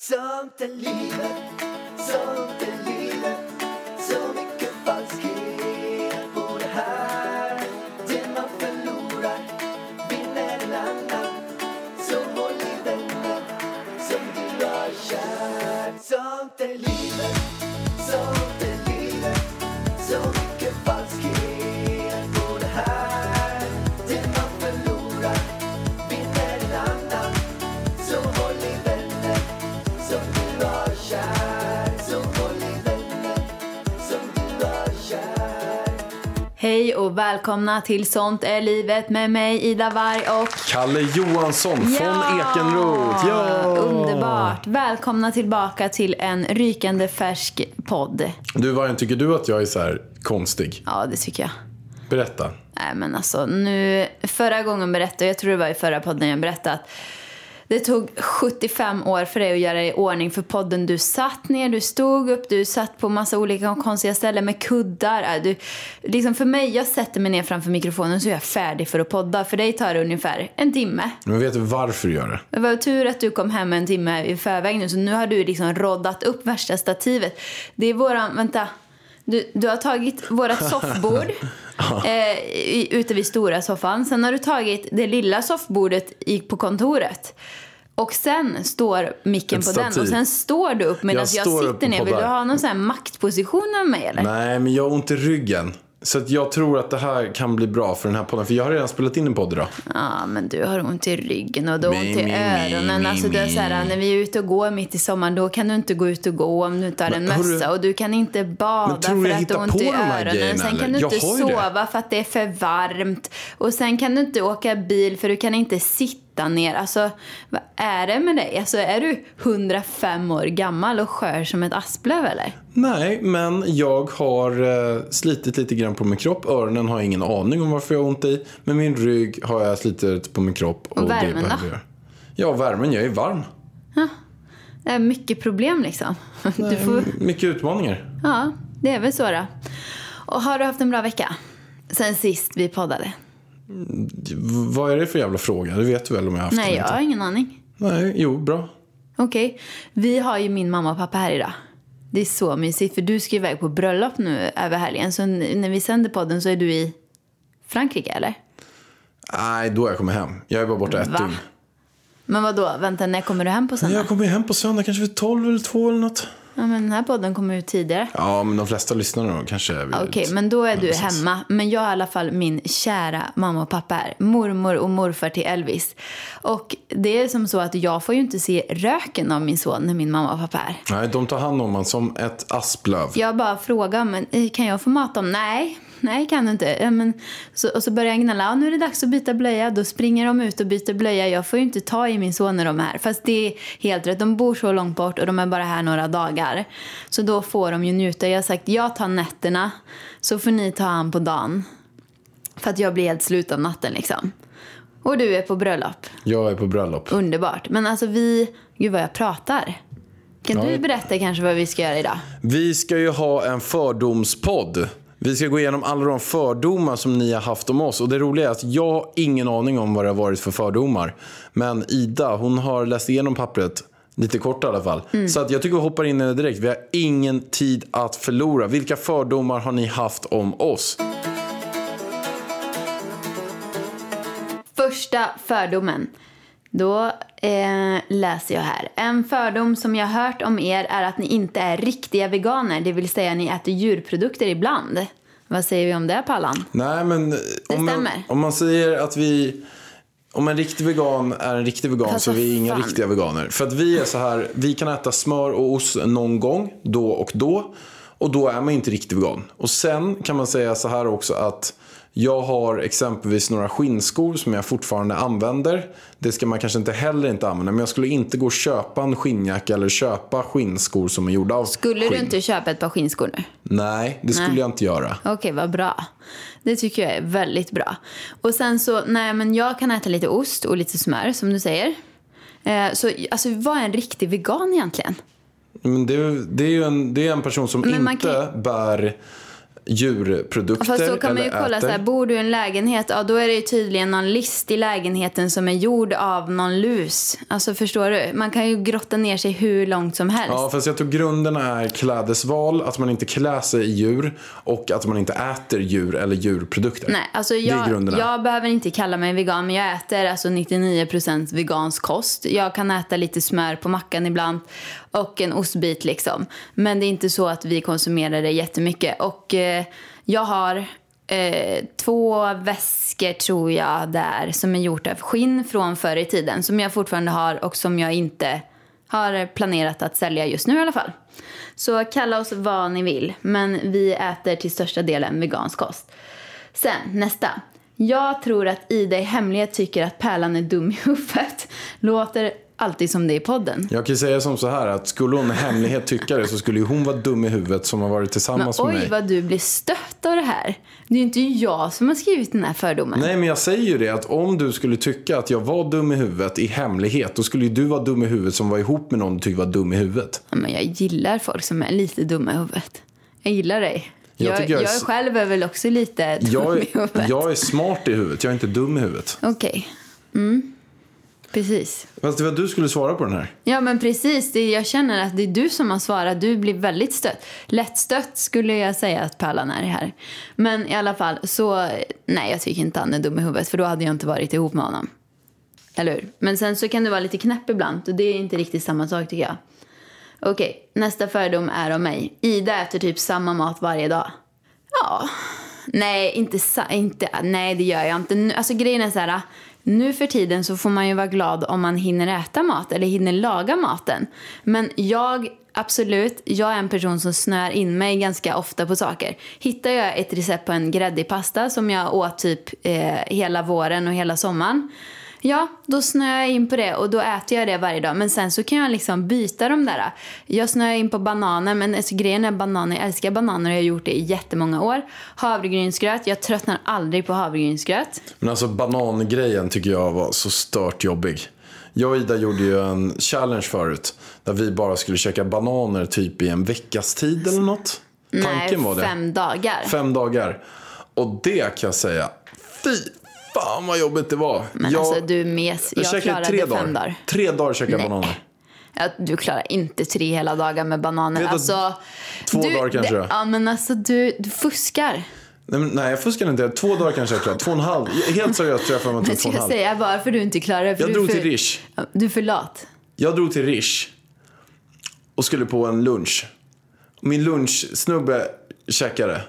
Sånt är livet, sånt är livet Hej och välkomna till Sånt är livet med mig Ida Warg och Kalle Johansson från Ekenroth. Ja! Underbart! Välkomna tillbaka till en rykande färsk podd. Du, Vargen, tycker du att jag är så här konstig? Ja, det tycker jag. Berätta. Nej, men alltså nu... Förra gången berättade jag, tror det var i förra podden jag berättade att det tog 75 år för dig att göra dig i ordning för podden. Du satt ner, du stod upp, du satt på massa olika konstiga ställen med kuddar. Äh, Du, liksom för mig, jag sätter mig ner framför mikrofonen så är jag färdig för att podda. För dig tar det ungefär en timme. Men vet du varför du gör det? Det var tur att du kom hem en timme i förväg nu, så nu har du liksom roddat upp värsta stativet. Det är våran, vänta. Du, du har tagit vårat soffbord eh, ute vid stora soffan. Sen har du tagit det lilla soffbordet i, på kontoret. Och sen står micken på den och sen står du upp medan Jag jag, sitter ner. Vill du ha någon sån här maktposition av mig eller? Nej, men jag har ont i ryggen. Så att jag tror att det här kan bli bra för den här podden. För jag har redan spelat in en podd idag. Ja, men du har ont i ryggen och du har ont i öronen. Alltså, du är så här, när vi är ute och går mitt i sommaren, då kan du inte gå ut och gå om du inte har en Men hörru- mössa. Och du kan inte bada för att du har ont i öronen. grejerna, Sen kan du inte ju det. sova för att det är för varmt. Och sen kan du inte åka bil för du kan inte sitta ner. Alltså, vad är det med dig? Alltså, är du 105 år gammal och skör som ett asplöv eller? Nej, men jag har eh, slitit lite grann på min kropp. Öronen har jag ingen aning om varför jag har ont i. Men min rygg har jag slitit på min kropp. Och, värmen det då? Ja, värmen. Jag är varm. Det är mycket problem liksom. Du får... Mycket utmaningar. Ja, det är väl så då. Och har du haft en bra vecka? Sen sist vi poddade? Vad är det för jävla fråga? Det vet du väl om jag har haft Nej, jag har ingen aning. Nej, jo, bra. Okej, vi har ju min mamma och pappa här idag. Det är så mysigt, för du ska iväg på bröllop nu över helgen. Så när vi sänder podden så är du i Frankrike, eller? Nej, då jag kommit hem. Jag är bara borta ett Va? dygn. Men vad då? Vänta, när kommer du hem på söndag? jag kommer hem på söndag, kanske vid 12 eller 2 eller något. Ja, men den här podden kommer ut tidigare. Ja, men de flesta lyssnare då kanske vid... Okej, men då är du precis. hemma. Men jag har i alla fall min kära mamma och pappa här. Mormor och morfar till Elvis. Och det är som så att jag får ju inte se röken av min son när min mamma och pappa är här. Nej, de tar hand om man som ett asplöv. Jag bara frågar, men eh, kan jag få mat dem? Nej, nej kan du inte. Ja, men, så, och så börjar jag gnälla, ja, nu är det dags att byta blöja. Då springer de ut och byter blöja. Jag får ju inte ta i min son när de är här. Fast det är helt rätt, de bor så långt bort och de är bara här några dagar. Så då får de ju njuta. Jag har sagt, jag tar nätterna, så får ni ta han på dagen. För att jag blir helt slut av natten liksom. Och du är på bröllop. Jag är på bröllop. Underbart. Men alltså vi, gud vad jag pratar. Kan Ja. du berätta kanske vad vi ska göra idag? Vi ska ju ha en fördomspodd. Vi ska gå igenom alla de fördomar som ni har haft om oss. Och det roliga är att jag har ingen aning om vad det har varit för fördomar. Men Ida, hon har läst igenom pappret. Lite kort i alla fall. Så att jag tycker vi hoppar in i det direkt. Vi har ingen tid att förlora. Vilka fördomar har ni haft om oss? Första fördomen. Då eh, läser jag här. En fördom som jag hört om er är att ni inte är riktiga veganer. Det vill säga ni äter djurprodukter ibland. Vad säger vi om det Pallan? Nej, men eh, om man, om man säger att vi... Om en riktig vegan är en riktig vegan Fast så är vi inga fan. riktiga veganer. För att vi är så här, vi kan äta smör och ost någon gång, då och då. Och då är man inte riktig vegan. Och sen kan man säga så här också att jag har exempelvis några skinnskor som jag fortfarande använder. Det ska man kanske inte heller inte använda. Men jag skulle inte gå och köpa en skinnjacka eller köpa skinnskor som är gjorda av Skulle skinn. du inte köpa ett par skinnskor nu? Nej, det skulle Nej. jag inte göra. Okej, vad bra. Det tycker jag är väldigt bra. Och sen så, nej men jag kan äta lite ost och lite smör som du säger. Eh, så alltså vad är en riktig vegan egentligen? Men det, det är ju en, det är en person som Men inte bär djurprodukter Fast då kan man ju kolla äter. så här, bor du i en lägenhet, ja då är det ju tydligen någon list i lägenheten som är gjord av någon lus. Alltså förstår du? Man kan ju grotta ner sig hur långt som helst. Ja, fast jag tror grunderna är klädesval, att man inte klär sig i djur och att man inte äter djur eller djurprodukter. Nej, alltså jag, jag behöver inte kalla mig vegan, men jag äter alltså 99% vegansk kost. Jag kan äta lite smör på mackan ibland och en ostbit liksom. Men det är inte så att vi konsumerar det jättemycket. Och eh, jag har eh, två väskor tror jag där som är gjort av skinn från förr i tiden. Som jag fortfarande har och som jag inte har planerat att sälja just nu i alla fall. Så kalla oss vad ni vill, men vi äter till största delen vegansk kost. Sen nästa. Jag tror att Ida i hemlighet tycker att Pärlan är dum i huvudet. Låter alltid som det i podden. Jag kan ju säga som så här att skulle hon i hemlighet tycka det så skulle ju hon vara dum i huvudet som har varit Men tillsammans med oj mig. vad du blir stött av det här. Det är ju inte jag som har skrivit den här fördomen. Nej, men jag säger ju det att om du skulle tycka att jag var dum i huvudet i hemlighet, då skulle ju du vara dum i huvudet som var ihop med någon du tyckte var dum i huvudet. Ja, Men jag gillar folk som är lite dumma i huvudet. Jag gillar dig. Jag Jag, jag, jag är är s- själv är väl också lite dum Jag i är, huvudet. jag är smart i huvudet, jag är inte dum i huvudet. Okej. Mm. Precis. Fast det var du skulle svara på den här. Ja men precis, det, jag känner att det är du som har svarat. Du blir väldigt stött. Lättstött skulle jag säga att Pärlan är här. Men i alla fall så, nej jag tycker inte han är dum i huvudet för då hade jag inte varit ihop med honom. Eller hur? Men sen så kan du vara lite knäpp ibland och det är inte riktigt samma sak tycker jag. Okej, nästa fördom är om mig. Ida äter typ samma mat varje dag. Ja, nej, inte, inte nej det gör jag inte. Alltså grejen är så här, nu för tiden så får man ju vara glad om man hinner äta mat eller hinner laga maten. Men jag, absolut, jag är en person som snör in mig ganska ofta på saker. Hittar jag ett recept på en gräddig pasta som jag åt typ eh, hela våren och hela sommaren. Ja, då snöar jag in på det och då äter jag det varje dag. Men sen så kan jag liksom byta de där. Jag snöar in på bananer, men alltså, grejen är bananer. Jag älskar bananer och jag har gjort det i jättemånga år. Havregrynsgröt, jag tröttnar aldrig på havregrynsgröt. Men alltså banangrejen tycker jag var så stört jobbig. Jag och Ida gjorde ju en challenge förut. Där vi bara skulle käka bananer typ i en veckas tid eller något. Tanken Nej, var det. fem dagar. Fem dagar. Och det kan jag säga. Fy fan vad jobbigt det var. Men jag, alltså du mes, jag jag, klarade tre fem dagar. dagar. Tre dagar käkade jag bananer. Du klarar inte tre hela dagar med bananer. Vet Alltså, två du, dagar kanske det? Ja, men alltså du, du fuskar. Nej, men, nej jag fuskade inte. Två dagar kanske jag klarade. Två och en halv. Helt seriöst tror jag för mig att det Men två ska och en jag halv. säga varför du inte klarar det? Jag drog för, till Rish. Du är för lat. Jag drog till Rish och skulle på en lunch. Min lunchsnubbe käkade.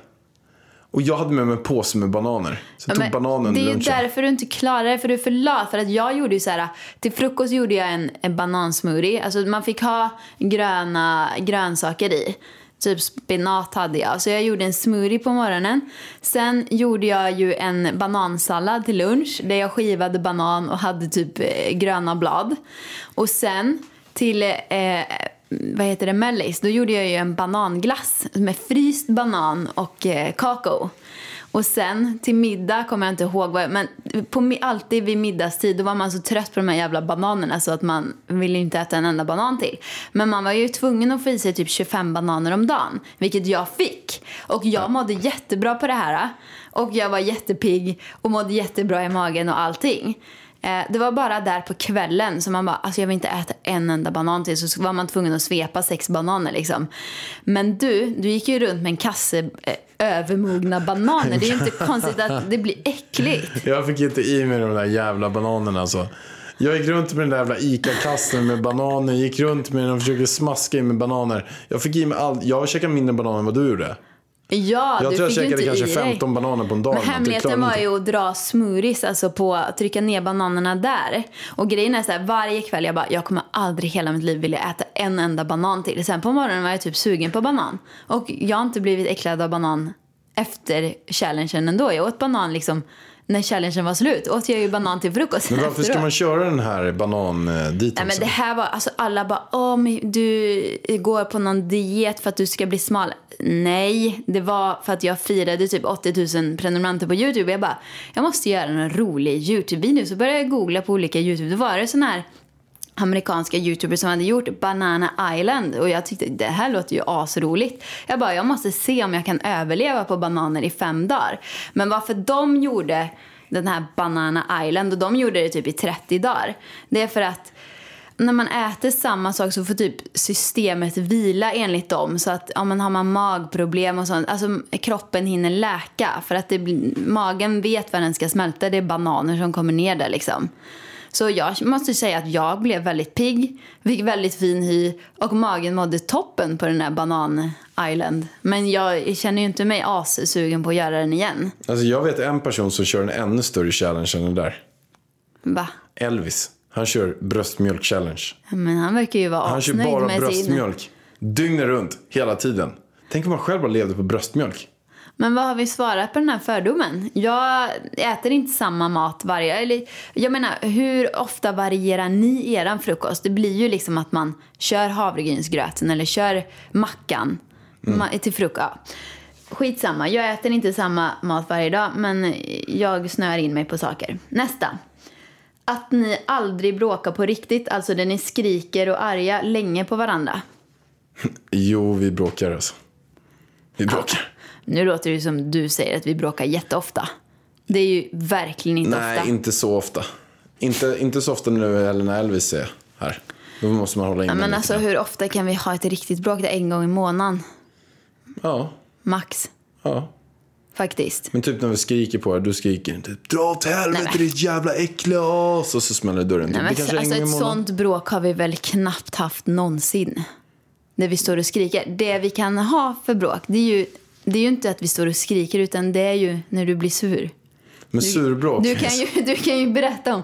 Och jag hade med mig en påse med bananer. Så jag Ja, tog bananen det är lunchen. därför du inte klarar det, för du är för lat. För att jag gjorde ju så här, till frukost gjorde jag en, en banansmoothie. Alltså man fick ha gröna grönsaker i. Typ spenat hade jag. Så jag gjorde en smoothie på morgonen. Sen gjorde jag ju en banansallad till lunch. Där jag skivade banan och hade typ eh, gröna blad. Och sen till eh, vad heter det, mellis, då gjorde jag ju en bananglass med fryst banan och eh, kakao. Och sen till middag kommer jag inte ihåg vad, men på, alltid vid middagstid då var man så trött på de här jävla bananerna så att man ville inte äta en enda banan till. Men man var ju tvungen att få i sig typ 25 bananer om dagen, vilket jag fick. Och jag mådde jättebra på det här. Och jag var jättepigg och mådde jättebra i magen och allting. Eh, Det var bara där på kvällen som man bara, alltså jag vill inte äta en enda banan till. Så var man tvungen att svepa sex bananer liksom. Men du, du gick ju runt med en kasse eh, övermogna bananer. Det är ju inte konstigt att det blir äckligt. Jag fick inte i mig de där jävla bananerna alltså. Jag gick runt med den där jävla ICA-kassen med bananer. Gick runt med den och försökte smaska i mig bananer. Jag fick i mig allt. Jag käkade mindre bananer än vad du gjorde. Ja, Jag du tror jag käkade kanske i dig. 15 bananer på en dag. Men. Jag hemligheten var ju att dra smoothies, alltså på trycka ner bananerna där. Och grejen är så här, varje kväll jag bara, jag kommer aldrig hela mitt liv vilja äta en enda banan till. Sen på morgonen var jag typ sugen på banan. Och jag har inte blivit äcklad av banan efter challengen ändå. Jag åt banan liksom, när challengen var slut åt jag ju banan till frukost Men varför ska man köra den här banan-detoxen? Nej men det här var, alltså alla bara, men du går på någon diet för att du ska bli smal. Nej, det var för att jag firade typ 80 000 prenumeranter på YouTube. Jag bara, jag måste göra en rolig YouTube-video. Så började jag googla på olika YouTube. Då var det sån här amerikanska youtubers som hade gjort Banana Island och jag tyckte det här låter ju asroligt. Jag bara, jag måste se om jag kan överleva på bananer i fem dagar. Men varför de gjorde den här Banana Island och de gjorde det typ i 30 dagar. Det är för att när man äter samma sak så får typ systemet vila enligt dem. Så att ja, men har man magproblem och sånt, alltså kroppen hinner läka. För att det, magen vet vad den ska smälta, det är bananer som kommer ner där liksom. Så jag måste säga att jag blev väldigt pigg, fick väldigt fin hy och magen mådde toppen på den här Banan Island. Men jag känner ju inte mig assugen på att göra den igen. Alltså jag vet en person som kör en ännu större challenge än den där. Va? Elvis. Han kör bröstmjölk-challenge. Men han verkar ju vara Han kör bara med sin... bröstmjölk. Dygnet runt, hela tiden. Tänk om man själv bara levde på bröstmjölk. Men vad har vi svarat på den här fördomen? Jag äter inte samma mat varje... Eller, jag menar, hur ofta varierar ni eran frukost? Det blir ju liksom att man kör havregrynsgröten eller kör mackan ma- till frukost. Ja. Skitsamma, jag äter inte samma mat varje dag men jag snör in mig på saker. Nästa. Att ni aldrig bråkar på riktigt, alltså där ni skriker och arga länge på varandra. Jo, vi bråkar alltså. Vi bråkar. Nu låter det som du säger att vi bråkar jätteofta. Det är ju verkligen inte Nej, ofta. inte så ofta. Inte, inte så ofta nu heller när Elvis är här. Då måste man hålla in Ja, men alltså hur ofta kan vi ha ett riktigt bråk? Det är en gång i månaden. Ja, Max. ja. Faktiskt. Men typ när vi skriker på er, du skriker inte Dra åt helvete Nej, ditt jävla äckla as! Och så smäller dörren till. Nej, men det alltså, ett sånt bråk har vi väl knappt haft någonsin. Där vi står och skriker. Det vi kan ha för bråk, det är ju, det är ju inte att vi står och skriker utan det är ju när du blir sur. Men surbråk. Du kan, ju, du kan ju berätta om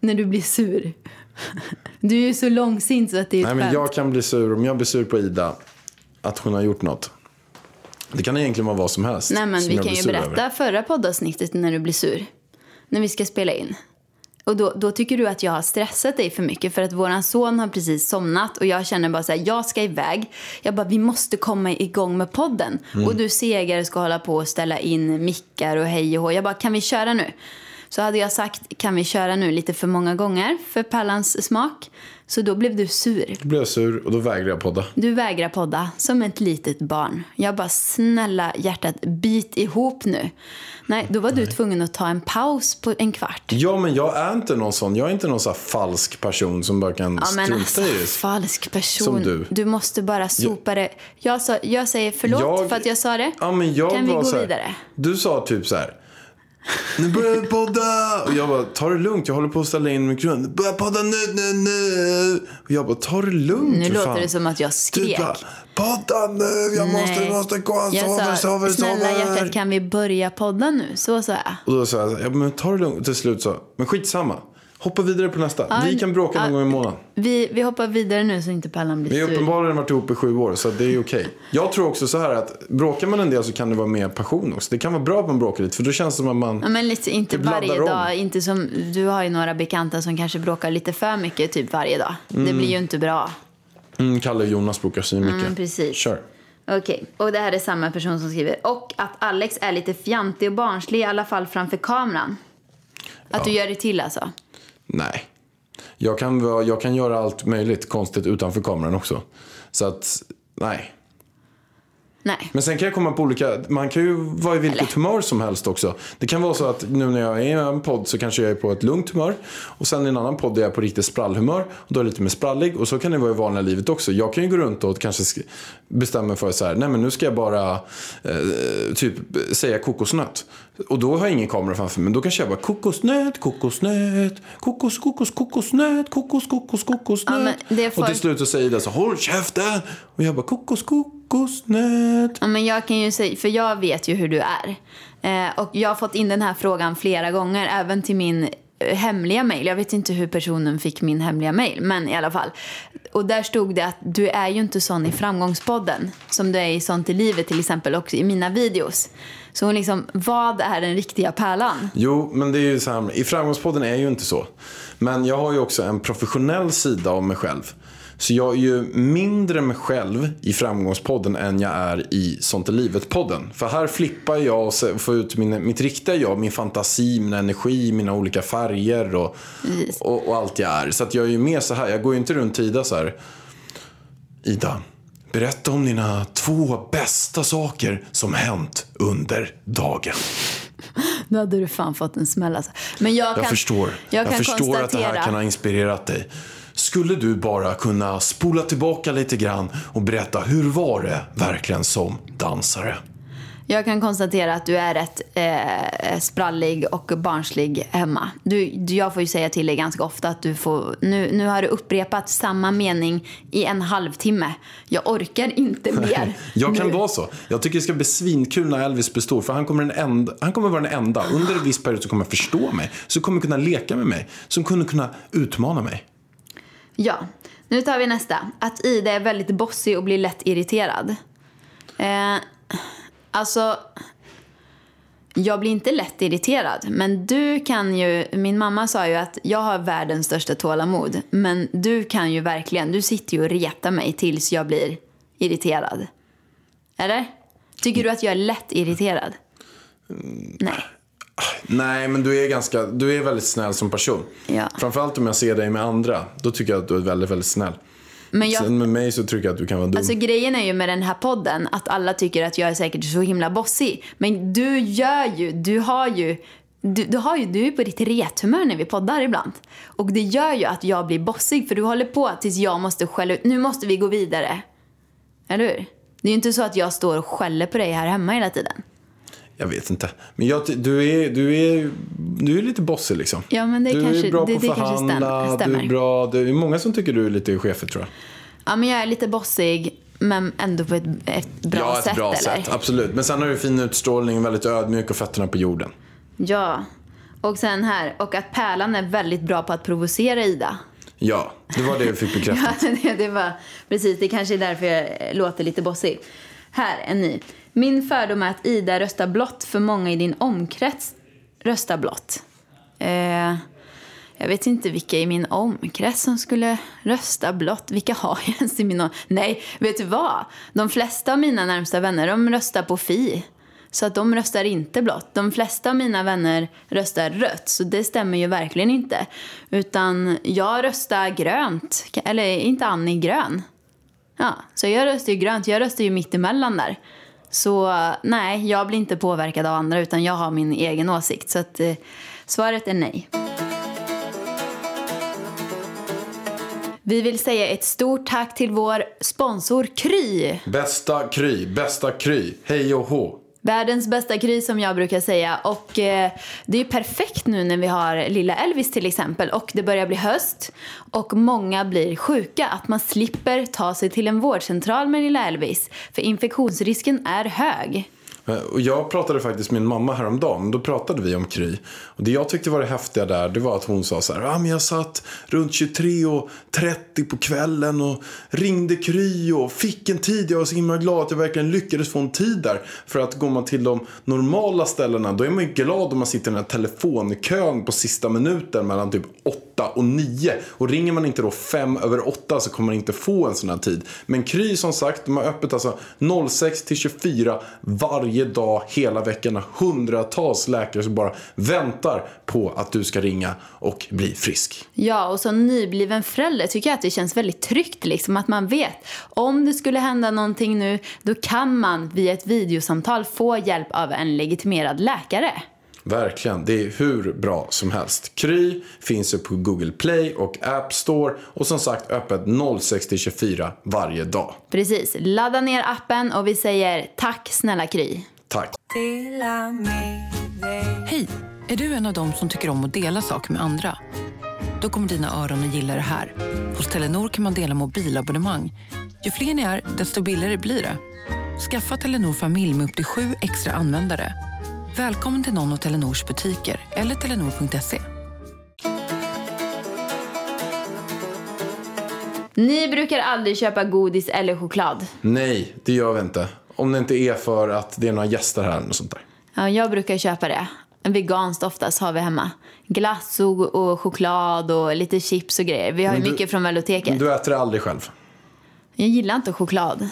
när du blir sur. Du är ju så långsint så att det är Nej, men jag kan bli sur om jag blir sur på Ida. Att hon har gjort något. Det kan egentligen vara vad som helst. Nej men som vi kan ju berätta över. förra poddavsnittet när du blir sur. När vi ska spela in. Och då, då tycker du att jag har stressat dig för mycket för att våran son har precis somnat och jag känner bara så här, jag ska iväg. Jag bara, vi måste komma igång med podden. Mm. Och du segar ska hålla på och ställa in mickar och hej och hå. Jag bara, kan vi köra nu? Så hade jag sagt, kan vi köra nu lite för många gånger för Pallans smak. Så då blev du sur. Då blir jag sur och då vägrar jag podda. Du vägrar podda som ett litet barn. Jag bara, snälla hjärtat, bit ihop nu. Nej, då var du tvungen att ta en paus på en kvart. Ja, men jag är inte någon sån. Jag är inte någon sån här falsk person som bara kan Ja, strunta alltså, i det. falsk person. Som du. måste bara sopa det. Jag, sa, jag säger förlåt Jag- för att jag sa det. Ja, men jag kan vi gå här, vidare? Du sa typ så här. Nu börjar vi podda! Och jag bara, ta det lugnt. Jag håller på att ställa in mikrofonen. Börja podda nu, nu, nu! Och jag bara, ta det lugnt Nu för låter fan. det som att jag Du skrek. bara, podda nu! Jag måste, Nej. måste gå. Han jag sover, sa, sover, snälla hjärtat sover. kan vi börja podda nu? Så sa jag. Och då sa jag, ja, men ta det lugnt. Till slut så, men skitsamma. Hoppa vidare på nästa. vi kan bråka någon ja. gång i månaden. Vi, vi hoppar vidare nu så inte Pallan blir Vi har sur. uppenbarligen varit ihop i sju år, så det är okej. Jag tror också så här att bråkar man en del så kan det vara mer passion också. Det kan vara bra att man bråkar lite, för då känns det som att man... Ja, men lite, inte varje om. dag. Inte som, du har ju några bekanta som kanske bråkar lite för mycket typ varje dag. Det blir ju inte bra. Mm, Kalle och Jonas bråkar så mycket. Mm, precis. Kör. Okej, och det här är samma person som skriver. Och att Alex är lite fjantig och barnslig i alla fall framför kameran. Att du gör det till alltså. Nej. Jag kan, jag kan göra allt möjligt konstigt utanför kameran också. Så att, nej. Nej. Men sen kan jag komma på olika, man kan ju vara i vilket Eller? humör som helst också. Det kan vara så att nu när jag är i en podd så kanske jag är på ett lugnt humör. Och sen i en annan podd är jag på riktigt sprallhumör. Och då är jag lite mer sprallig. Och så kan det vara i vanliga livet också. Jag kan ju gå runt och kanske sk- bestämma mig för så här, nej men nu ska jag bara eh, typ säga kokosnöt. Och då har jag ingen kamera framför mig. Men då kanske jag bara kokosnöt, kokosnöt, kokos, kokos, kokosnöt, kokos, kokos, kokosnöt. Ja, får- Och till slut så säger det så håll käften. Och jag bara kokos, kokosnöt. Ja, men jag kan ju säga, för jag vet ju hur du är. Eh, och jag har fått in den här frågan flera gånger, även till min eh, hemliga mail. Jag vet inte hur personen fick min hemliga mail, men i alla fall. Och där stod det att du är ju inte sån i framgångspodden som du är i Sånt i livet till exempel, också i mina videos. Så hon liksom, vad är den riktiga pärlan? Jo, men det är ju så här, i Framgångspodden är ju inte så. Men jag har ju också en professionell sida av mig själv. Så jag är ju mindre mig själv i Framgångspodden än jag är i Sånt är livet-podden. För här flippar jag och får ut min, mitt riktiga jag, min fantasi, min energi, mina olika färger och, och, och allt jag är. Så att jag är ju mer så här, jag går ju inte runt Ida så här. Ida, berätta om dina två bästa saker som hänt under dagen. Då hade du fan fått en smäll alltså. Men jag, Jag kan, förstår. Jag kan förstår att det konstatera, här kan ha inspirerat dig. Skulle du bara kunna spola tillbaka lite grann och berätta hur var det verkligen som dansare? Jag kan konstatera att du är rätt eh, sprallig och barnslig hemma. Du, jag får ju säga till dig ganska ofta att du får... Nu, nu har du upprepat samma mening i en halvtimme. Jag orkar inte mer. Jag kan nu. vara så. Jag tycker det ska bli svinkul när Elvis blir stor. För han kommer, den enda, han kommer vara den enda. Under en viss period så kommer förstå mig. Så kommer kunna leka med mig. Som kommer kunna utmana mig. Ja, nu tar vi nästa. Att Ida är väldigt bossig och blir lätt irriterad. Eh, alltså, jag blir inte lätt irriterad. Men du kan ju, min mamma sa ju att jag har världens största tålamod. Men du kan ju verkligen, du sitter ju och retar mig tills jag blir irriterad. Eller? Tycker du att jag är lätt irriterad? Nej. Nej, men du är, ganska, du är väldigt snäll som person. Ja. Framförallt om jag ser dig med andra. Då tycker jag att du är väldigt, väldigt snäll. Men jag, Sen med mig så tycker jag att du kan vara dum. Alltså grejen är ju med den här podden att alla tycker att jag är säkert så himla bossig. Men du gör ju, du har ju, du, du, har ju, du är på ditt rethumör när vi poddar ibland. Och det gör ju att jag blir bossig för du håller på tills jag måste skälla ut. Nu måste vi gå vidare. Eller hur? Det är ju inte så att jag står och skäller på dig här hemma hela tiden. Jag vet inte. Men jag, du, är, du, är, du är lite bossig liksom. Ja, men det du kanske- är bra det- på att förhandla. Du är bra. Det är många som tycker du är lite chefig tror jag. Ja, men jag är lite bossig, men ändå på ett, ett bra ja, ett sätt. bra eller? sätt. Absolut. Men sen har du fin utstrålning, väldigt ödmjuk och fötterna på jorden. Ja. Och sen här, och att Pärlan är väldigt bra på att provocera Ida. Ja, det var det vi fick bekräftat. Ja, det, det var precis. Det kanske är därför jag låter lite bossig. Här, en ny. Min fördom är att Ida röstar blått för många i din omkrets röstar blått. Eh, jag vet inte vilka i min omkrets som skulle rösta blått. Vilka har jag ens i min omkrets? Nej, vet du vad? De flesta av mina närmsta vänner, de röstar på Fi. Så att de röstar inte blått. De flesta av mina vänner röstar rött, så det stämmer ju verkligen inte. Utan jag röstar grönt. Eller är inte Annie grön? Ja, så jag röstar ju grönt. Jag röstar ju mittemellan där. Så nej, jag blir inte påverkad av andra utan jag har min egen åsikt. Så att eh, svaret är nej. Vi vill säga ett stort tack till vår sponsor Kry. Bästa Kry, bästa Kry. Hej och hå. Världens bästa Kry som jag brukar säga. Och eh, det är ju perfekt nu när vi har lilla Elvis till exempel. Och det börjar bli höst. Och många blir sjuka. Att man slipper ta sig till en vårdcentral med lilla Elvis. För infektionsrisken är hög. Eh, och jag pratade faktiskt med min mamma häromdagen. Då pratade vi om Kry. Och det jag tyckte var det häftiga där, det var att hon sa så här. Ah, men jag satt runt 23.30 på kvällen och ringde Kry och fick en tid. Jag var så himla glad att jag verkligen lyckades få en tid där. För att går man till de normala ställena, då är man ju glad om man sitter i den här telefonkön på sista minuten mellan typ 8 och 9. Och ringer man inte då 5 över 8 så kommer man inte få en sån här tid. Men Kry som sagt, de har öppet alltså 06 till 24 varje dag hela veckan. Hundratals läkare som bara väntar på att du ska ringa och bli frisk. Ja, och som nybliven förälder tycker jag att det känns väldigt tryggt liksom att man vet om det skulle hända någonting nu då kan man via ett videosamtal få hjälp av en legitimerad läkare. Verkligen, det är hur bra som helst. Kry finns ju på Google Play och App Store och som sagt öppet 06 till 24 varje dag. Precis, ladda ner appen och vi säger tack snälla Kry. Tack. Hej! Är du en av dem som tycker om att dela saker med andra? Då kommer dina öron att gilla det här. Hos Telenor kan man dela mobilabonnemang. Ju fler ni är, desto billigare blir det. Skaffa Telenor familj med upp till sju extra användare. Välkommen till någon av Telenors butiker eller telenor.se. Ni brukar aldrig köpa godis eller choklad. Nej, det gör vi inte. Om det inte är för att det är några gäster här eller något sånt där. Ja, jag brukar köpa det. veganskt oftast har vi hemma. Glass och, och choklad och lite chips och grejer. Vi har ju Men du- mycket från Veloteket. Du äter det aldrig själv? Jag gillar inte choklad.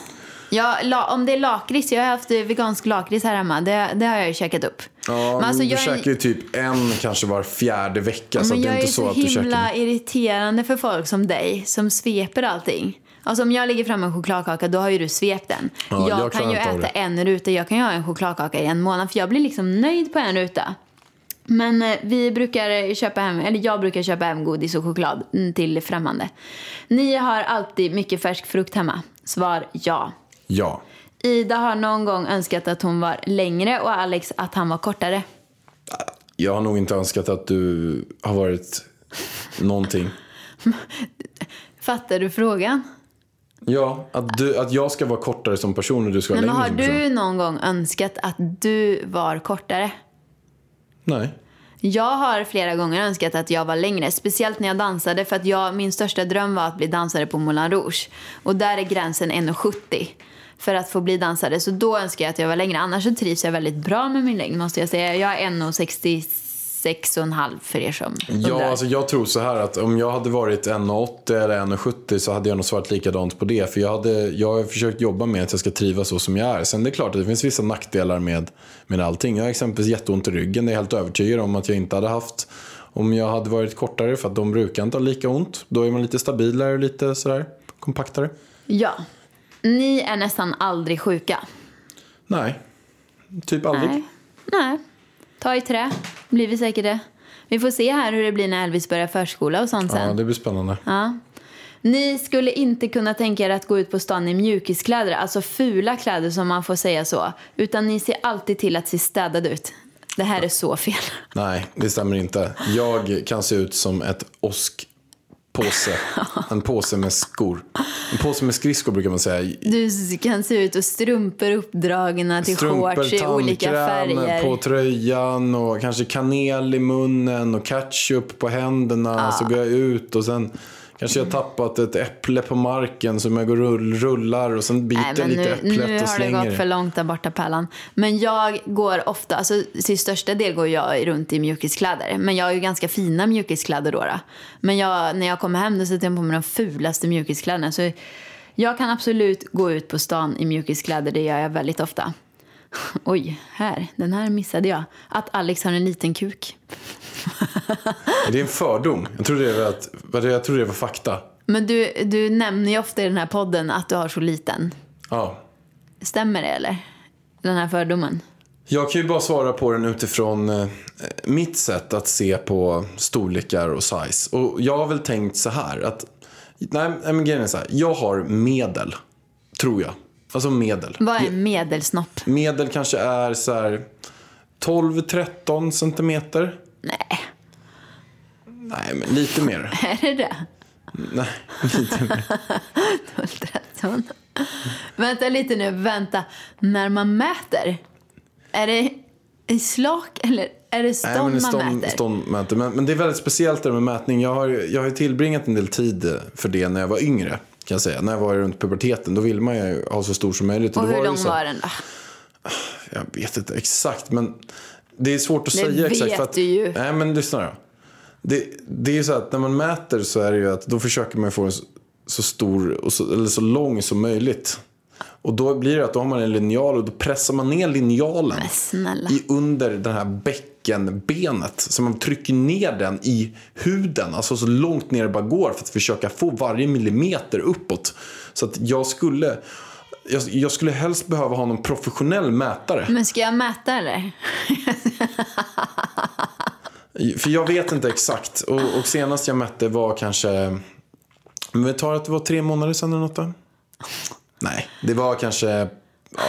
Jag, la, om det är lakrits, jag har haft vegansk lakrits här hemma. Det, det har jag ju käkat upp. Ja, Men men alltså, du jag är- käkar ju typ en kanske var fjärde vecka. så Men att det är är inte så, så att du himla käkar... irriterande för folk som dig som sveper allting. Alltså om jag lägger fram en chokladkaka då har ju du svept den. Ja, jag, jag kan ju äta en ruta, jag kan ju ha en chokladkaka i en månad för jag blir liksom nöjd på en ruta. Men eh, vi brukar köpa hem, eller jag brukar köpa hem godis och choklad mm, till främmande. Ni har alltid mycket färsk frukt hemma. Svar ja. Ja. Ida har någon gång önskat att hon var längre och Alex att han var kortare. Jag har nog inte önskat att du har varit någonting. Fattar du frågan? Ja, att, du, att jag ska vara kortare som person och du ska vara Men längre har som person. du någon gång önskat att du var kortare? Nej. Jag har flera gånger önskat att jag var längre, speciellt när jag dansade för att jag, min största dröm var att bli dansare på Moulin Rouge. Och där är gränsen 1,70 för att få bli dansare. Så då önskar jag att jag var längre. Annars så trivs jag väldigt bra med min längd måste jag säga. Jag är 1,66,5 för er som Ja, undrar. alltså jag tror så här att om jag hade varit 1,80 eller 1,70 så hade jag nog svarat likadant på det. För jag, hade, jag har försökt jobba med att jag ska trivas så som jag är. Sen det är klart att det finns vissa nackdelar med, med allting. Jag har exempelvis jätteont i ryggen. Det är jag helt övertygad om att jag inte hade haft om jag hade varit kortare. För att de brukar inte ha lika ont. Då är man lite stabilare och lite sådär kompaktare. Ja. Ni är nästan aldrig sjuka. Nej, typ aldrig. Nej. Nej. Ta i trä. Blir vi säkert det. Vi får se här hur det blir när Elvis börjar förskola och sånt sen. Ja, det blir spännande. Ja. Ni skulle inte kunna tänka er att gå ut på stan i mjukiskläder, alltså fula kläder som man får säga så. Utan ni ser alltid till att se städade ut. Det här är så fel. Nej, det stämmer inte. Jag kan se ut som ett åskpåse. En påse med skor. En påse med skridskor brukar man säga. Du kan se ut och strumpor uppdragna till shorts i olika färger. på tröjan och kanske kanel i munnen och ketchup på händerna. Så går jag ut och sen kanske jag tappat ett äpple på marken som jag går rull, rullar och sen biter Nej, lite nu, äpplet nu och har det slänger gått för långt där borta Pärlan. Men jag går ofta, alltså till största del går jag runt i mjukiskläder. Men jag har ju ganska fina mjukiskläder då. då. Men jag, när jag kommer hem då sätter jag på mig de fulaste mjukiskläderna. Så jag kan absolut gå ut på stan i mjukiskläder, det gör jag väldigt ofta. Oj, här, den här missade jag. Att Alex har en liten kuk. Är det en fördom? Jag trodde det var, jag trodde det var fakta. Men du, du nämner ju ofta i den här podden att du har så liten. Ja. Stämmer det eller? Den här fördomen. Jag kan ju bara svara på den utifrån eh, mitt sätt att se på storlekar och size. Och jag har väl tänkt så här att, nej nej, men grejen är så här, jag har medel, tror jag. Alltså medel. Vad är en medelsnopp? Medel kanske är så här 12-13 centimeter. Nej, Nej, men lite mer. är det det? Nej, lite mer. 12-13. Vänta lite nu, vänta. När man mäter, är det i slak eller är det Nej, stånd men man stånd, mäter? ståndmäter. Men, men det är väldigt speciellt det med mätning. Jag har, jag har tillbringat en del tid för det när jag var yngre. Kan jag säga. När jag var runt puberteten. Då ville man ju ha så stor som möjligt. Och då hur det lång så, var den då? Jag vet inte exakt. Men det är svårt att Det säga exakt. vet för att, du ju. Nej men lyssna då. Det, det är ju så att när man mäter så är det ju att då försöker man få en så, stor och så, eller så lång som möjligt. Och då blir det att då har man en linjal och då pressar man ner linjalen i under det här bäckenbenet. Så man trycker ner den i huden, alltså så långt ner det bara går för att försöka få varje millimeter uppåt. Så att jag skulle, jag, jag skulle helst behöva ha någon professionell mätare. Men ska jag mäta eller? För jag vet inte exakt. Och, och senast jag mätte var kanske, men vi tar att det var tre månader sedan eller något då? Nej, det var kanske ja,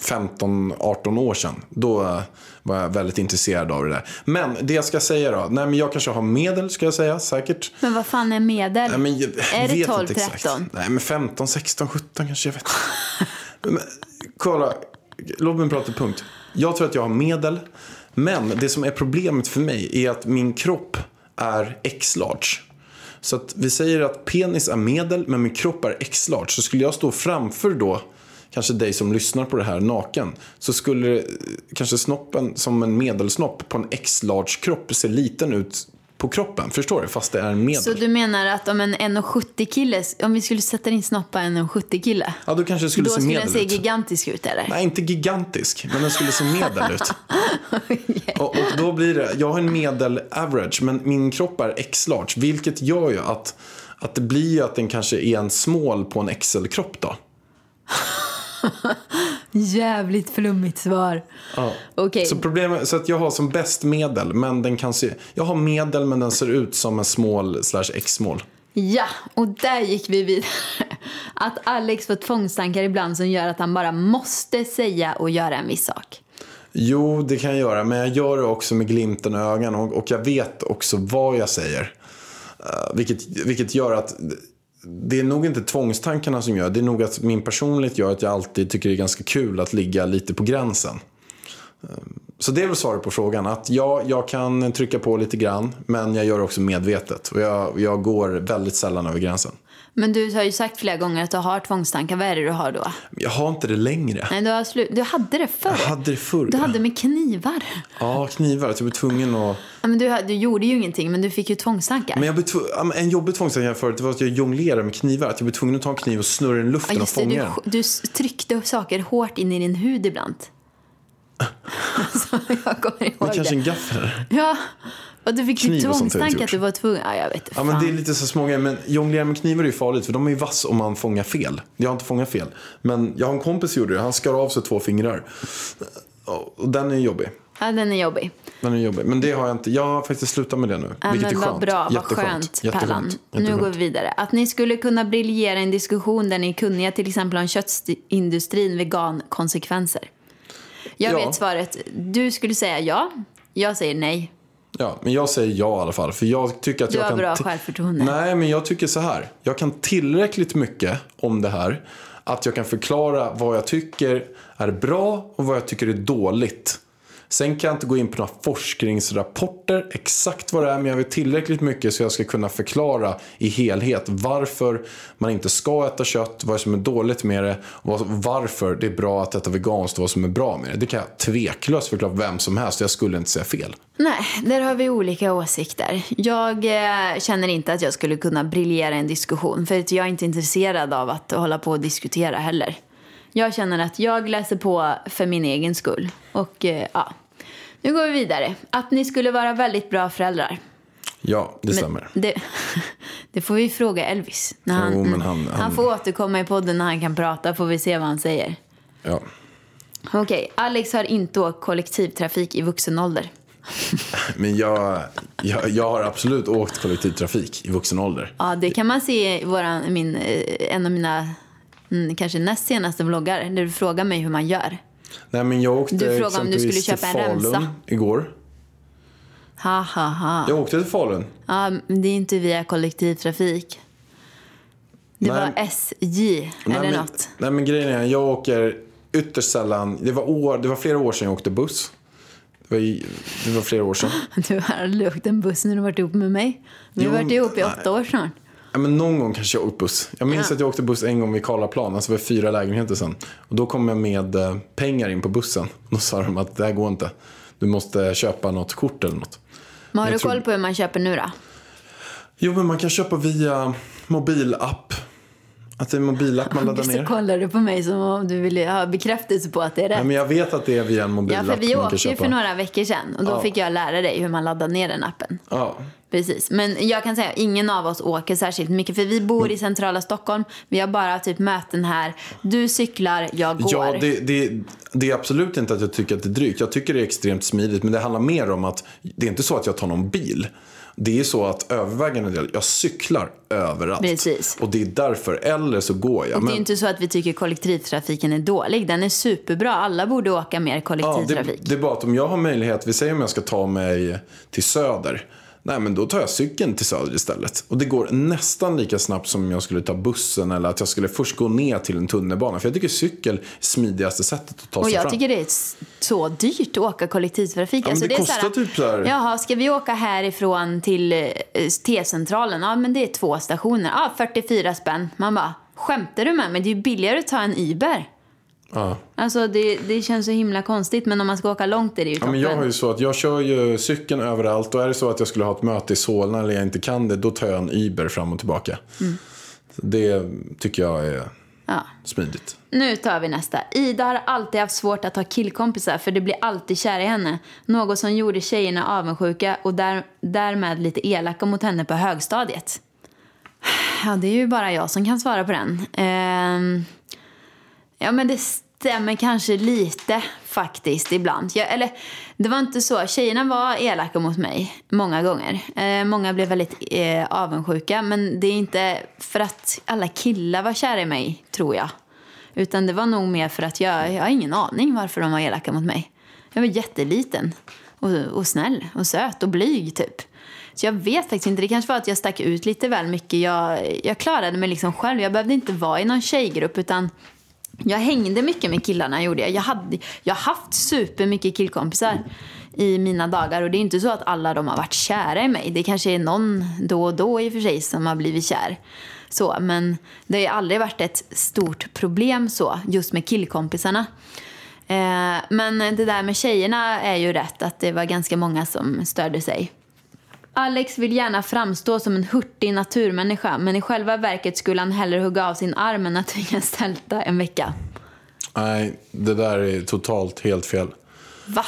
15-18 år sedan. Då eh, var jag väldigt intresserad av det där. Men det jag ska säga då. Nej, men jag kanske har medel ska jag säga, säkert. Men vad fan är medel? Nej, men jag är det vet 12, inte exakt. 13? Nej, men 15, 16, 17 kanske. Jag vet men, kolla, låt mig prata punkt. Jag tror att jag har medel. Men det som är problemet för mig är att min kropp är X-large. Så att vi säger att penis är medel men min kropp är X-large. Så skulle jag stå framför då kanske dig som lyssnar på det här naken. Så skulle kanske snoppen som en medelsnopp på en X-large kropp se liten ut på kroppen. Förstår du? Fast det är medel. Så du menar att om en 1,70 kille, om vi skulle sätta in snoppa en 1,70 kille, Ja, då kanske det skulle då se skulle medel den se ut. gigantisk ut eller? Nej, inte gigantisk, men den skulle se medel ut. och, och då blir det, jag har en medel average, men min kropp är X-large. Vilket gör ju att, att det blir att den kanske är en small på en XL-kropp då. Jävligt flummigt svar. Ja. Okej. Så problemet, så att jag har som bäst medel, men den kan se, jag har medel men den ser ut som en small slash X-small. Ja, och där gick vi vidare. Att Alex får tvångstankar ibland som gör att han bara måste säga och göra en viss sak. Jo, det kan jag göra, men jag gör det också med glimten i ögonen och, och jag vet också vad jag säger. Uh, vilket, vilket gör att det är nog inte tvångstankarna som gör det. är nog att min personlighet gör att jag alltid tycker det är ganska kul att ligga lite på gränsen. Ehm, så det är väl svaret på frågan. Att ja, jag kan trycka på lite grann, men jag gör det också medvetet. Och jag, jag går väldigt sällan över gränsen. Men du har ju sagt flera gånger att du har tvångstankar. Vad är det du har då? Jag har inte det längre. Nej, du, har slu- du hade det förr. Jag hade det förr. Du hade med knivar. Ja, knivar. Att jag blev tvungen att... Ja, men du, du gjorde ju ingenting, men du fick ju tvångstankar. Men jag blev tv- ja, men en jobbig tvångstanke förut det var att jag jonglerade med knivar. Att jag blev tvungen att ta en kniv och snurra den i Ja, luften och just det, fånga du, den. du s- tryckte saker hårt in i din hud ibland. Så jag kommer ihåg Men kanske en gaffel. Ja, och du fick ju inte tvångstankar att du var tvungen. Ja, jag vet Ja, men det är lite så små grejer. Men jonglera med knivar är ju farligt för de är ju vass om man fångar fel. Jag har inte fångat fel. Men jag har en kompis som gjorde det. Han skar av sig två fingrar. Och den är jobbig. Ja, den är jobbig. Den är jobbig. Men det har jag inte. Jag har faktiskt slutat med det nu. Ja, vilket men är vad skönt. bra, vad skönt. Pallan. Nu Jätteskönt. går vi vidare. Att ni skulle kunna briljera i en diskussion där ni är kunniga till exempel om köttindustrin, vegankonsekvenser. Jag Ja. vet svaret. Du skulle säga ja, jag säger nej. Ja, men jag säger ja i alla fall. För jag tycker att Du jag har kan... bra självförtroende. Nej, men jag tycker så här. Jag kan tillräckligt mycket om det här. Att jag kan förklara vad jag tycker är bra och vad jag tycker är dåligt. Sen kan jag inte gå in på några forskningsrapporter exakt vad det är. Men jag vet tillräckligt mycket så jag ska kunna förklara i helhet varför man inte ska äta kött, vad som är dåligt med det och varför det är bra att äta veganskt och vad som är bra med det. Det kan jag tveklöst förklara för vem som helst. Jag skulle inte säga fel. Nej, där har vi olika åsikter. Jag eh, känner inte att jag skulle kunna briljera i en diskussion för jag är inte intresserad av att hålla på och diskutera heller. Jag känner att jag läser på för min egen skull. Och eh, ja, nu går vi vidare. Att ni skulle vara väldigt bra föräldrar. Ja, det stämmer. Det, det får vi fråga Elvis. När han, Jo, men han- han han- får återkomma i podden när han kan prata får vi se vad han säger. Ja. Okej, Alex har inte åkt kollektivtrafik i vuxen ålder. Men jag, jag, jag har absolut åkt kollektivtrafik i vuxen ålder. Ja, det kan man se i våran, min, eh, en av mina mm, kanske näst senaste vloggar där du frågar mig hur man gör. Nej, men jag åkte Du frågade om du skulle köpa en remsa. igår. Ha, ha, ha. Jag åkte till Falun. Ja, men det är inte via kollektivtrafik. Det Nej. var SJ eller nej, men, något. Nej, men grejen är, jag åker ytterst sällan. Det var, år, det var flera år sedan jag åkte buss. Det var, i, det var flera år sedan. Du har aldrig åkt en buss när du varit ihop med mig. Vi har varit ihop i nej. åtta år snart. Ja, men någon gång kanske jag åkt buss. Jag minns Ja. att jag åkte buss en gång vid Karlaplan. Alltså var fyra lägenheter sen. Och då kom jag med eh, pengar in på bussen. Då sa de att det här går inte. Du måste köpa något kort eller något. Men har Jag du tror- koll på hur man köper nu då? Jo, men man kan köpa via mobilapp. Att det är en mobilapp man laddar Så ner. kollar du på mig som om du ville ha bekräftelse på att det är rätt. Ja, men jag vet att det är via en Ja, mobilapp för vi åkte ju för några veckor sedan och då Ja. fick jag lära dig hur man laddar ner den appen. Ja. Precis, men jag kan säga ingen av oss åker särskilt mycket för vi bor i centrala Stockholm. Vi har bara typ möten här. Du cyklar, jag går. Ja, det, det, det är absolut inte att jag tycker att det är drygt. Jag tycker det är extremt smidigt. Men det handlar mer om att det är inte så att jag tar någon bil. Det är så att övervägande del, jag cyklar överallt. Precis. Och det är därför. Eller så går jag. Och det är Men- ju inte så att vi tycker kollektivtrafiken är dålig. Den är superbra. Alla borde åka mer Ja, det, kollektivtrafik. det är bara att om jag har möjlighet, vi säger om jag ska ta mig till Söder. Nej men då tar jag cykeln till Söder istället. Och det går nästan lika snabbt som om jag skulle ta bussen eller att jag skulle först gå ner till en tunnelbana. För jag tycker cykel är smidigaste sättet att ta Och sig jag fram. tycker det är så dyrt att åka kollektivtrafik. men alltså det är kostar så typ så här- Jaha, ska vi åka härifrån till eh, T-centralen? Ja, men det är två stationer. Ja, 44 spänn. Man bara, skämtar du med mig? Det är ju billigare att ta en Uber. Ja. Alltså det, det känns så himla konstigt men om man ska åka långt är det ju Ja, toppen. men jag har ju så att jag kör ju cykeln överallt och är det så att jag skulle ha ett möte i Solna eller jag inte kan det, då tar jag en Uber fram och tillbaka. Så det tycker jag är Ja. smidigt. Nu tar vi nästa. Ida har alltid haft svårt att ha killkompisar för det blir alltid kär i henne. Något som gjorde tjejerna avundsjuka och där, därmed lite elaka mot henne på högstadiet. Ja, det är ju bara jag som kan svara på den. Ehm, ja, men det stämmer kanske lite faktiskt ibland. Jag, eller, det var inte så. Tjejerna var elaka mot mig många gånger. Eh, många blev väldigt eh, avundsjuka. Men det är inte för att alla killar var kära i mig, tror jag. Utan det var nog mer för att jag, jag har ingen aning varför de var elaka mot mig. Jag var jätteliten och, och snäll och söt och blyg typ. Så jag vet faktiskt inte. Det kanske var att jag stack ut lite väl mycket. Jag, jag klarade mig liksom själv. Jag behövde inte vara i någon tjejgrupp utan jag hängde mycket med killarna gjorde jag. Jag, hade, jag har haft supermycket killkompisar i mina dagar och det är inte så att alla de har varit kära i mig. Det kanske är någon då och då i och för sig som har blivit kär. Så, men det har aldrig varit ett stort problem så, just med killkompisarna. Eh, men det där med tjejerna är ju rätt, att det var ganska många som störde sig. Alex vill gärna framstå som en hurtig naturmänniska men i själva verket skulle han hellre hugga av sin arm än att tvingas tälta en vecka. Nej, det där är totalt helt fel. Va?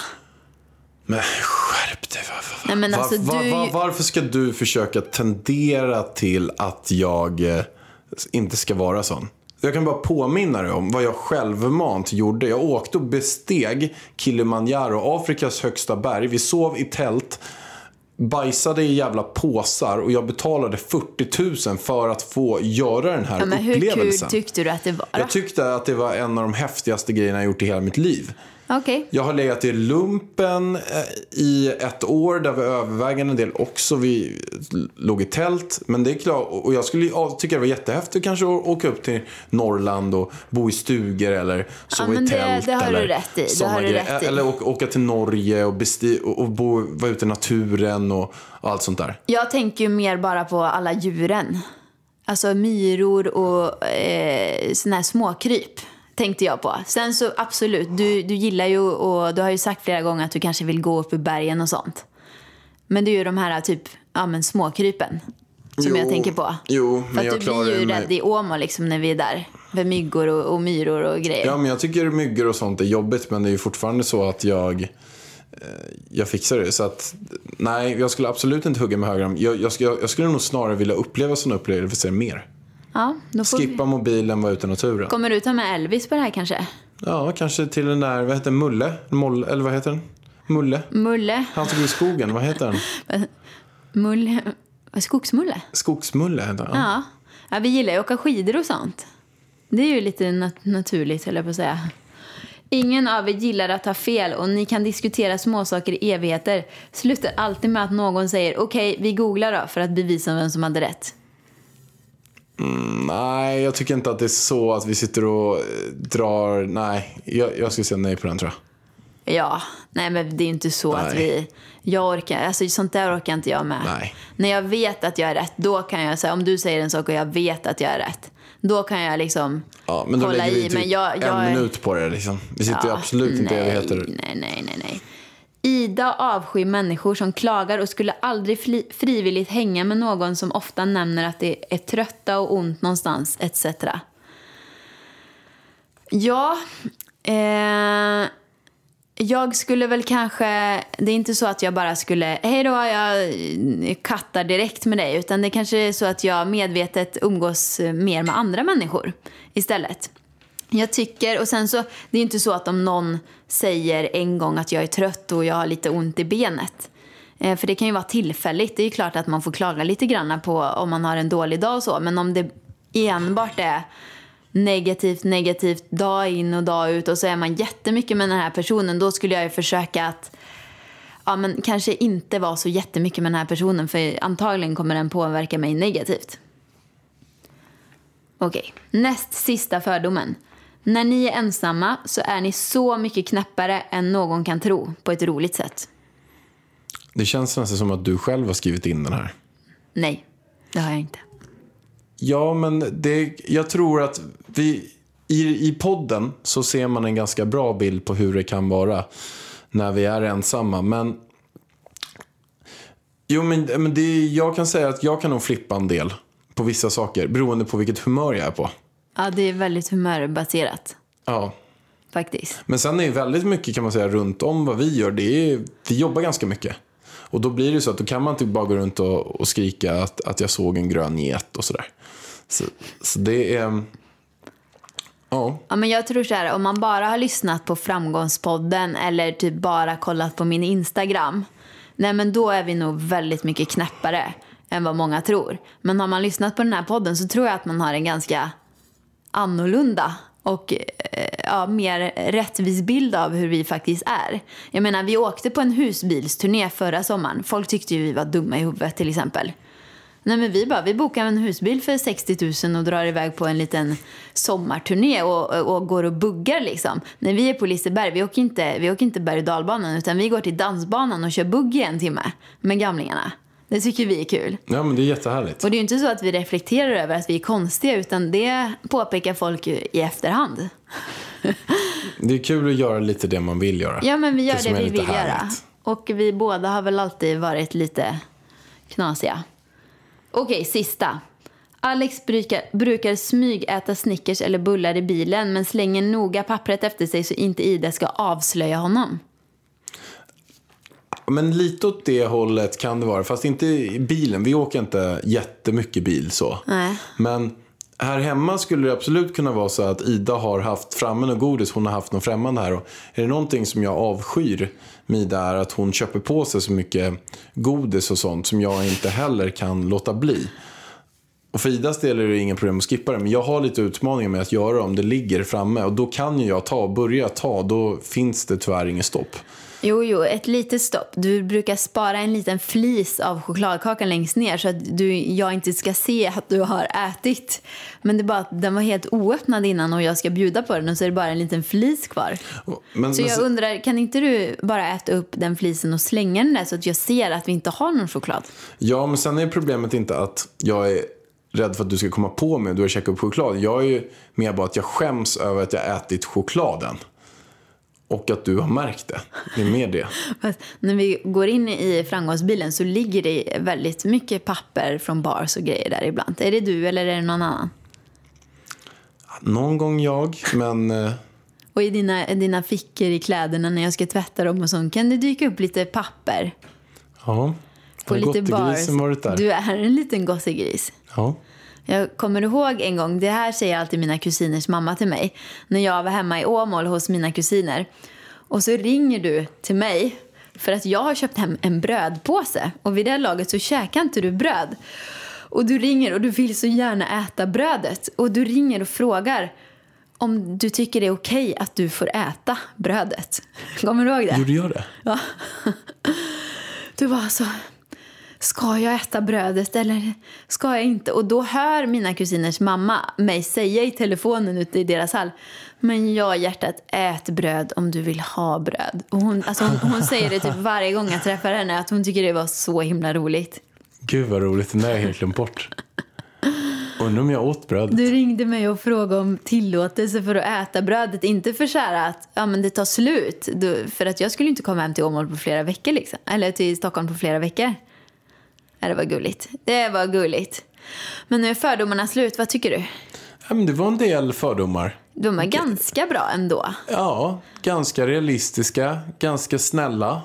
Men skärp dig. Va, va, va. Nej, men alltså, du- va, varför ska du försöka tendera till att jag eh, inte ska vara sån? Jag kan bara påminna dig om vad jag självmant gjorde. Jag åkte och besteg Kilimanjaro, Afrikas högsta berg. Vi sov i tält, bajsade i jävla påsar och jag betalade 40 000 för att få göra den här Ja, men hur kul upplevelsen. tyckte du att det var? jag tyckte att det var en av de häftigaste grejerna jag gjort i hela mitt liv. Okej. Jag har legat i lumpen eh, i ett år där vi övervägande en del också. Vi låg i tält. Men det är klart, och jag skulle ja, tycka det var jättehäftigt kanske att åka upp till Norrland och bo i stugor eller sova men i det- tält. det har du eller rätt i, det har du rätt i. Eller åka, åka till Norge och, besti- och, och bo, vara ute i naturen och allt sånt där. Jag tänker ju mer bara på alla djuren. Alltså myror och eh, såna här småkryp tänkte jag på. Sen så absolut, du, du gillar ju och du har ju sagt flera gånger att du kanske vill gå upp i bergen och sånt. Men det är ju de här typ, ja men småkrypen som jag Jo, tänker på. jo, För men att jag du blir ju mig- rädd i Åmål liksom när vi är där. För myggor och, och myror och grejer. Ja, men jag tycker myggor och sånt är jobbigt. Men det är ju fortfarande så att jag, eh, jag fixar det. Så att, nej, jag skulle absolut inte hugga med högerarm. Jag, jag, skulle, jag skulle nog snarare vilja uppleva sådana upplevelser mer. Ja, då får vi... Skippa mobilen, vara ute i naturen. Kommer du ta med Elvis på det här kanske? Ja, kanske till den där, vad heter? Mulle? Molle, eller vad heter den? Mulle? Mulle? Han som går i skogen, vad heter den? Mulle? Skogsmulle? Skogsmulle heter den. Ja. ja, vi gillar ju att åka skidor och sånt. Det är ju lite nat- naturligt, höll jag på att säga. Ingen av er gillar att ha fel och ni kan diskutera småsaker i evigheter. Slutar alltid med att någon säger okej, vi googlar då för att bevisa vem som hade rätt. Nej, jag tycker inte att det är så att vi sitter och eh, drar... Nej, jag, jag skulle säga nej på den tror jag. Ja, nej men det är ju inte så att Nej. vi... Jag orkar, alltså sånt där orkar inte jag med. Nej. När jag vet att jag är rätt, då kan jag säga, om du säger en sak och jag vet att jag är rätt, då kan jag liksom Ja, men då hålla lägger vi i. typ Men jag, jag en är- minut på det liksom. Vi sitter ju Ja, absolut inte i evigheter. Nej, nej, nej, nej. Ida avskyr människor som klagar och skulle aldrig frivilligt hänga med någon som ofta nämner att det är trötta och ont någonstans, etc. Ja, eh, jag skulle väl kanske... Det är inte så att jag bara skulle... Hej då, jag eh, kattar direkt med dig. Utan det kanske är så att jag medvetet umgås mer med andra människor istället. Jag tycker, och sen så, det är inte så att om någon säger en gång att jag är trött och jag har lite ont i benet. Eh, för det kan ju vara tillfälligt. Det är ju klart att man får klaga lite grann på om man har en dålig dag och så. Men om det enbart är negativt, negativt dag in och dag ut och så är man jättemycket med den här personen. Då skulle jag ju försöka att ja, men kanske inte vara så jättemycket med den här personen. För antagligen kommer den påverka mig negativt. Okej, näst sista fördomen. När ni är ensamma så är ni så mycket knäppare än någon kan tro på ett roligt sätt. Det känns nästan som att du själv har skrivit in den här. Nej, det har jag inte. Ja, men det, jag tror att vi... i, I podden så ser man en ganska bra bild på hur det kan vara när vi är ensamma. Men Jo, men, men det, jag kan säga att jag kan nog flippa en del på vissa saker beroende på vilket humör jag är på. Ja, det är väldigt humörbaserat Ja. faktiskt. Men sen är det väldigt mycket kan man säga runt om vad vi gör. Det är, vi jobbar ganska mycket. Och då blir det så att då kan man inte bara gå runt och, och skrika att, att jag såg en grön get och sådär. Så, så det är... Ja. Ja, men jag tror så här, om man bara har lyssnat på Framgångspodden eller typ bara kollat på min Instagram, nej men då är vi nog väldigt mycket knäppare än vad många tror. Men har man lyssnat på den här podden så tror jag att man har en ganska annorlunda och eh, ja, mer rättvis bild av hur vi faktiskt är. Jag menar, vi åkte på en husbilsturné förra sommaren. Folk tyckte ju vi var dumma i huvudet till exempel. Nej men vi bara, vi bokar en husbil för 60 000 och drar iväg på en liten sommarturné och, och går och buggar liksom. När vi är på Liseberg, vi åker inte, vi åker inte berg och dalbanan utan vi går till dansbanan och kör bugg i en timme med gamlingarna. Det tycker vi är kul. ja, men det är jättehärligt. Och det är ju inte så att vi reflekterar över att vi är konstiga utan det påpekar folk i efterhand. Det är kul att göra lite det man vill göra. Ja men vi gör Det det, vi vill göra. härligt. Och vi båda har väl alltid varit lite knasiga. Okej, sista. Alex brukar, brukar smygäta Snickers eller bullar i bilen men slänger noga pappret efter sig så inte Ida ska avslöja honom. Men lite åt det hållet kan det vara. Fast inte i bilen. Vi åker inte jättemycket bil så. Nej. Men här hemma skulle det absolut kunna vara så att Ida har haft framme något godis. Hon har haft något främmande här. Och är det någonting som jag avskyr med Ida är att hon köper på sig så mycket godis och sånt som jag inte heller kan låta bli. Och för Idas del är det inga problem att skippa det. Men jag har lite utmaningar med att göra om det ligger framme. Och då kan ju jag ta, börja ta. Då finns det tyvärr inget stopp. Jo, jo, ett litet stopp. Du brukar spara en liten flis av chokladkakan längst ner så att du, jag inte ska se att du har ätit. Men det är bara att den var helt oöppnad innan och jag ska bjuda på den och så är det bara en liten flis kvar. Men, Så men- jag undrar, kan inte du bara äta upp den flisen och slänga den där så att jag ser att vi inte har någon choklad? Ja, men sen är problemet inte att jag är rädd för att du ska komma på mig och du har käkat upp choklad. Jag är ju mer bara att jag skäms över att jag ätit chokladen. Och att du har märkt det. Det är mer det. När vi går in i framgångsbilen så ligger det väldigt mycket papper från bars och grejer där ibland. Är det du eller är det någon annan? Någon gång jag, men... eh, Och i dina, dina fickor i kläderna när jag ska tvätta dem och sånt kan det dyka upp lite papper Ja. på lite bars. varit där? Du är en liten gossegris. Ja. Jag kommer ihåg en gång, det här säger alltid mina kusiners mamma till mig, när jag var hemma i Åmål hos mina kusiner. Och så ringer du till mig för att jag har köpt hem en brödpåse och vid det laget så käkar inte du bröd. Och du ringer och du vill så gärna äta brödet och du ringer och frågar om du tycker det är okej att du får äta brödet. Kommer du ihåg det? Gjorde jag det? Ja. Du var så... Ska jag äta brödet eller ska jag inte? Och då hör mina kusiners mamma mig säga i telefonen ute i deras hall Men ja, hjärtat, ät bröd om du vill ha bröd. Och hon, alltså hon, hon säger det typ varje gång jag träffar henne att hon tycker det var så himla roligt. Gud vad roligt, den där har jag helt glömt bort. Undrar om jag åt brödet. Du ringde mig och frågade om tillåtelse för att äta brödet. Inte för så att ja, men det tar slut. Du, för att jag skulle inte komma hem till Åmål på flera veckor. Liksom. Eller till Stockholm på flera veckor. Ja, det var gulligt. Det var gulligt. Men nu är fördomarna slut. Vad tycker du? Ja, men det var en del fördomar. De är ganska bra ändå. Ja, ganska realistiska, ganska snälla.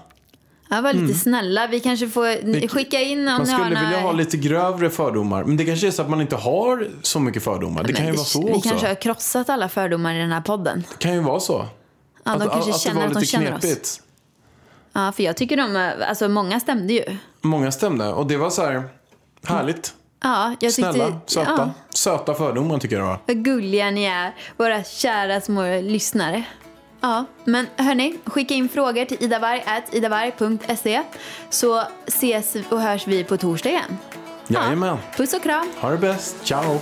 Jag var lite snälla. Vi kanske får skicka in om Man skulle vilja några... ha lite grövre fördomar. Men det kanske är så att man inte har så mycket fördomar. Det Men kan ju vara så Vi också. kanske har krossat alla fördomar i den här podden. Det kan ju vara så. Ja, de kanske det känner var att de lite känner oss. Ja, för jag tycker de... Alltså många stämde ju. Många stämde. Och det var så här härligt. Ja, jag tyckte... Snälla, söta. Ja. Söta fördomar tycker jag det var. Vad gulliga ni är, våra kära små lyssnare. Ja, men hörni, skicka in frågor till idavarg.idavarg.se så ses och hörs vi på torsdag igen. Jajamän. Puss och kram! Ha det bäst. Ciao.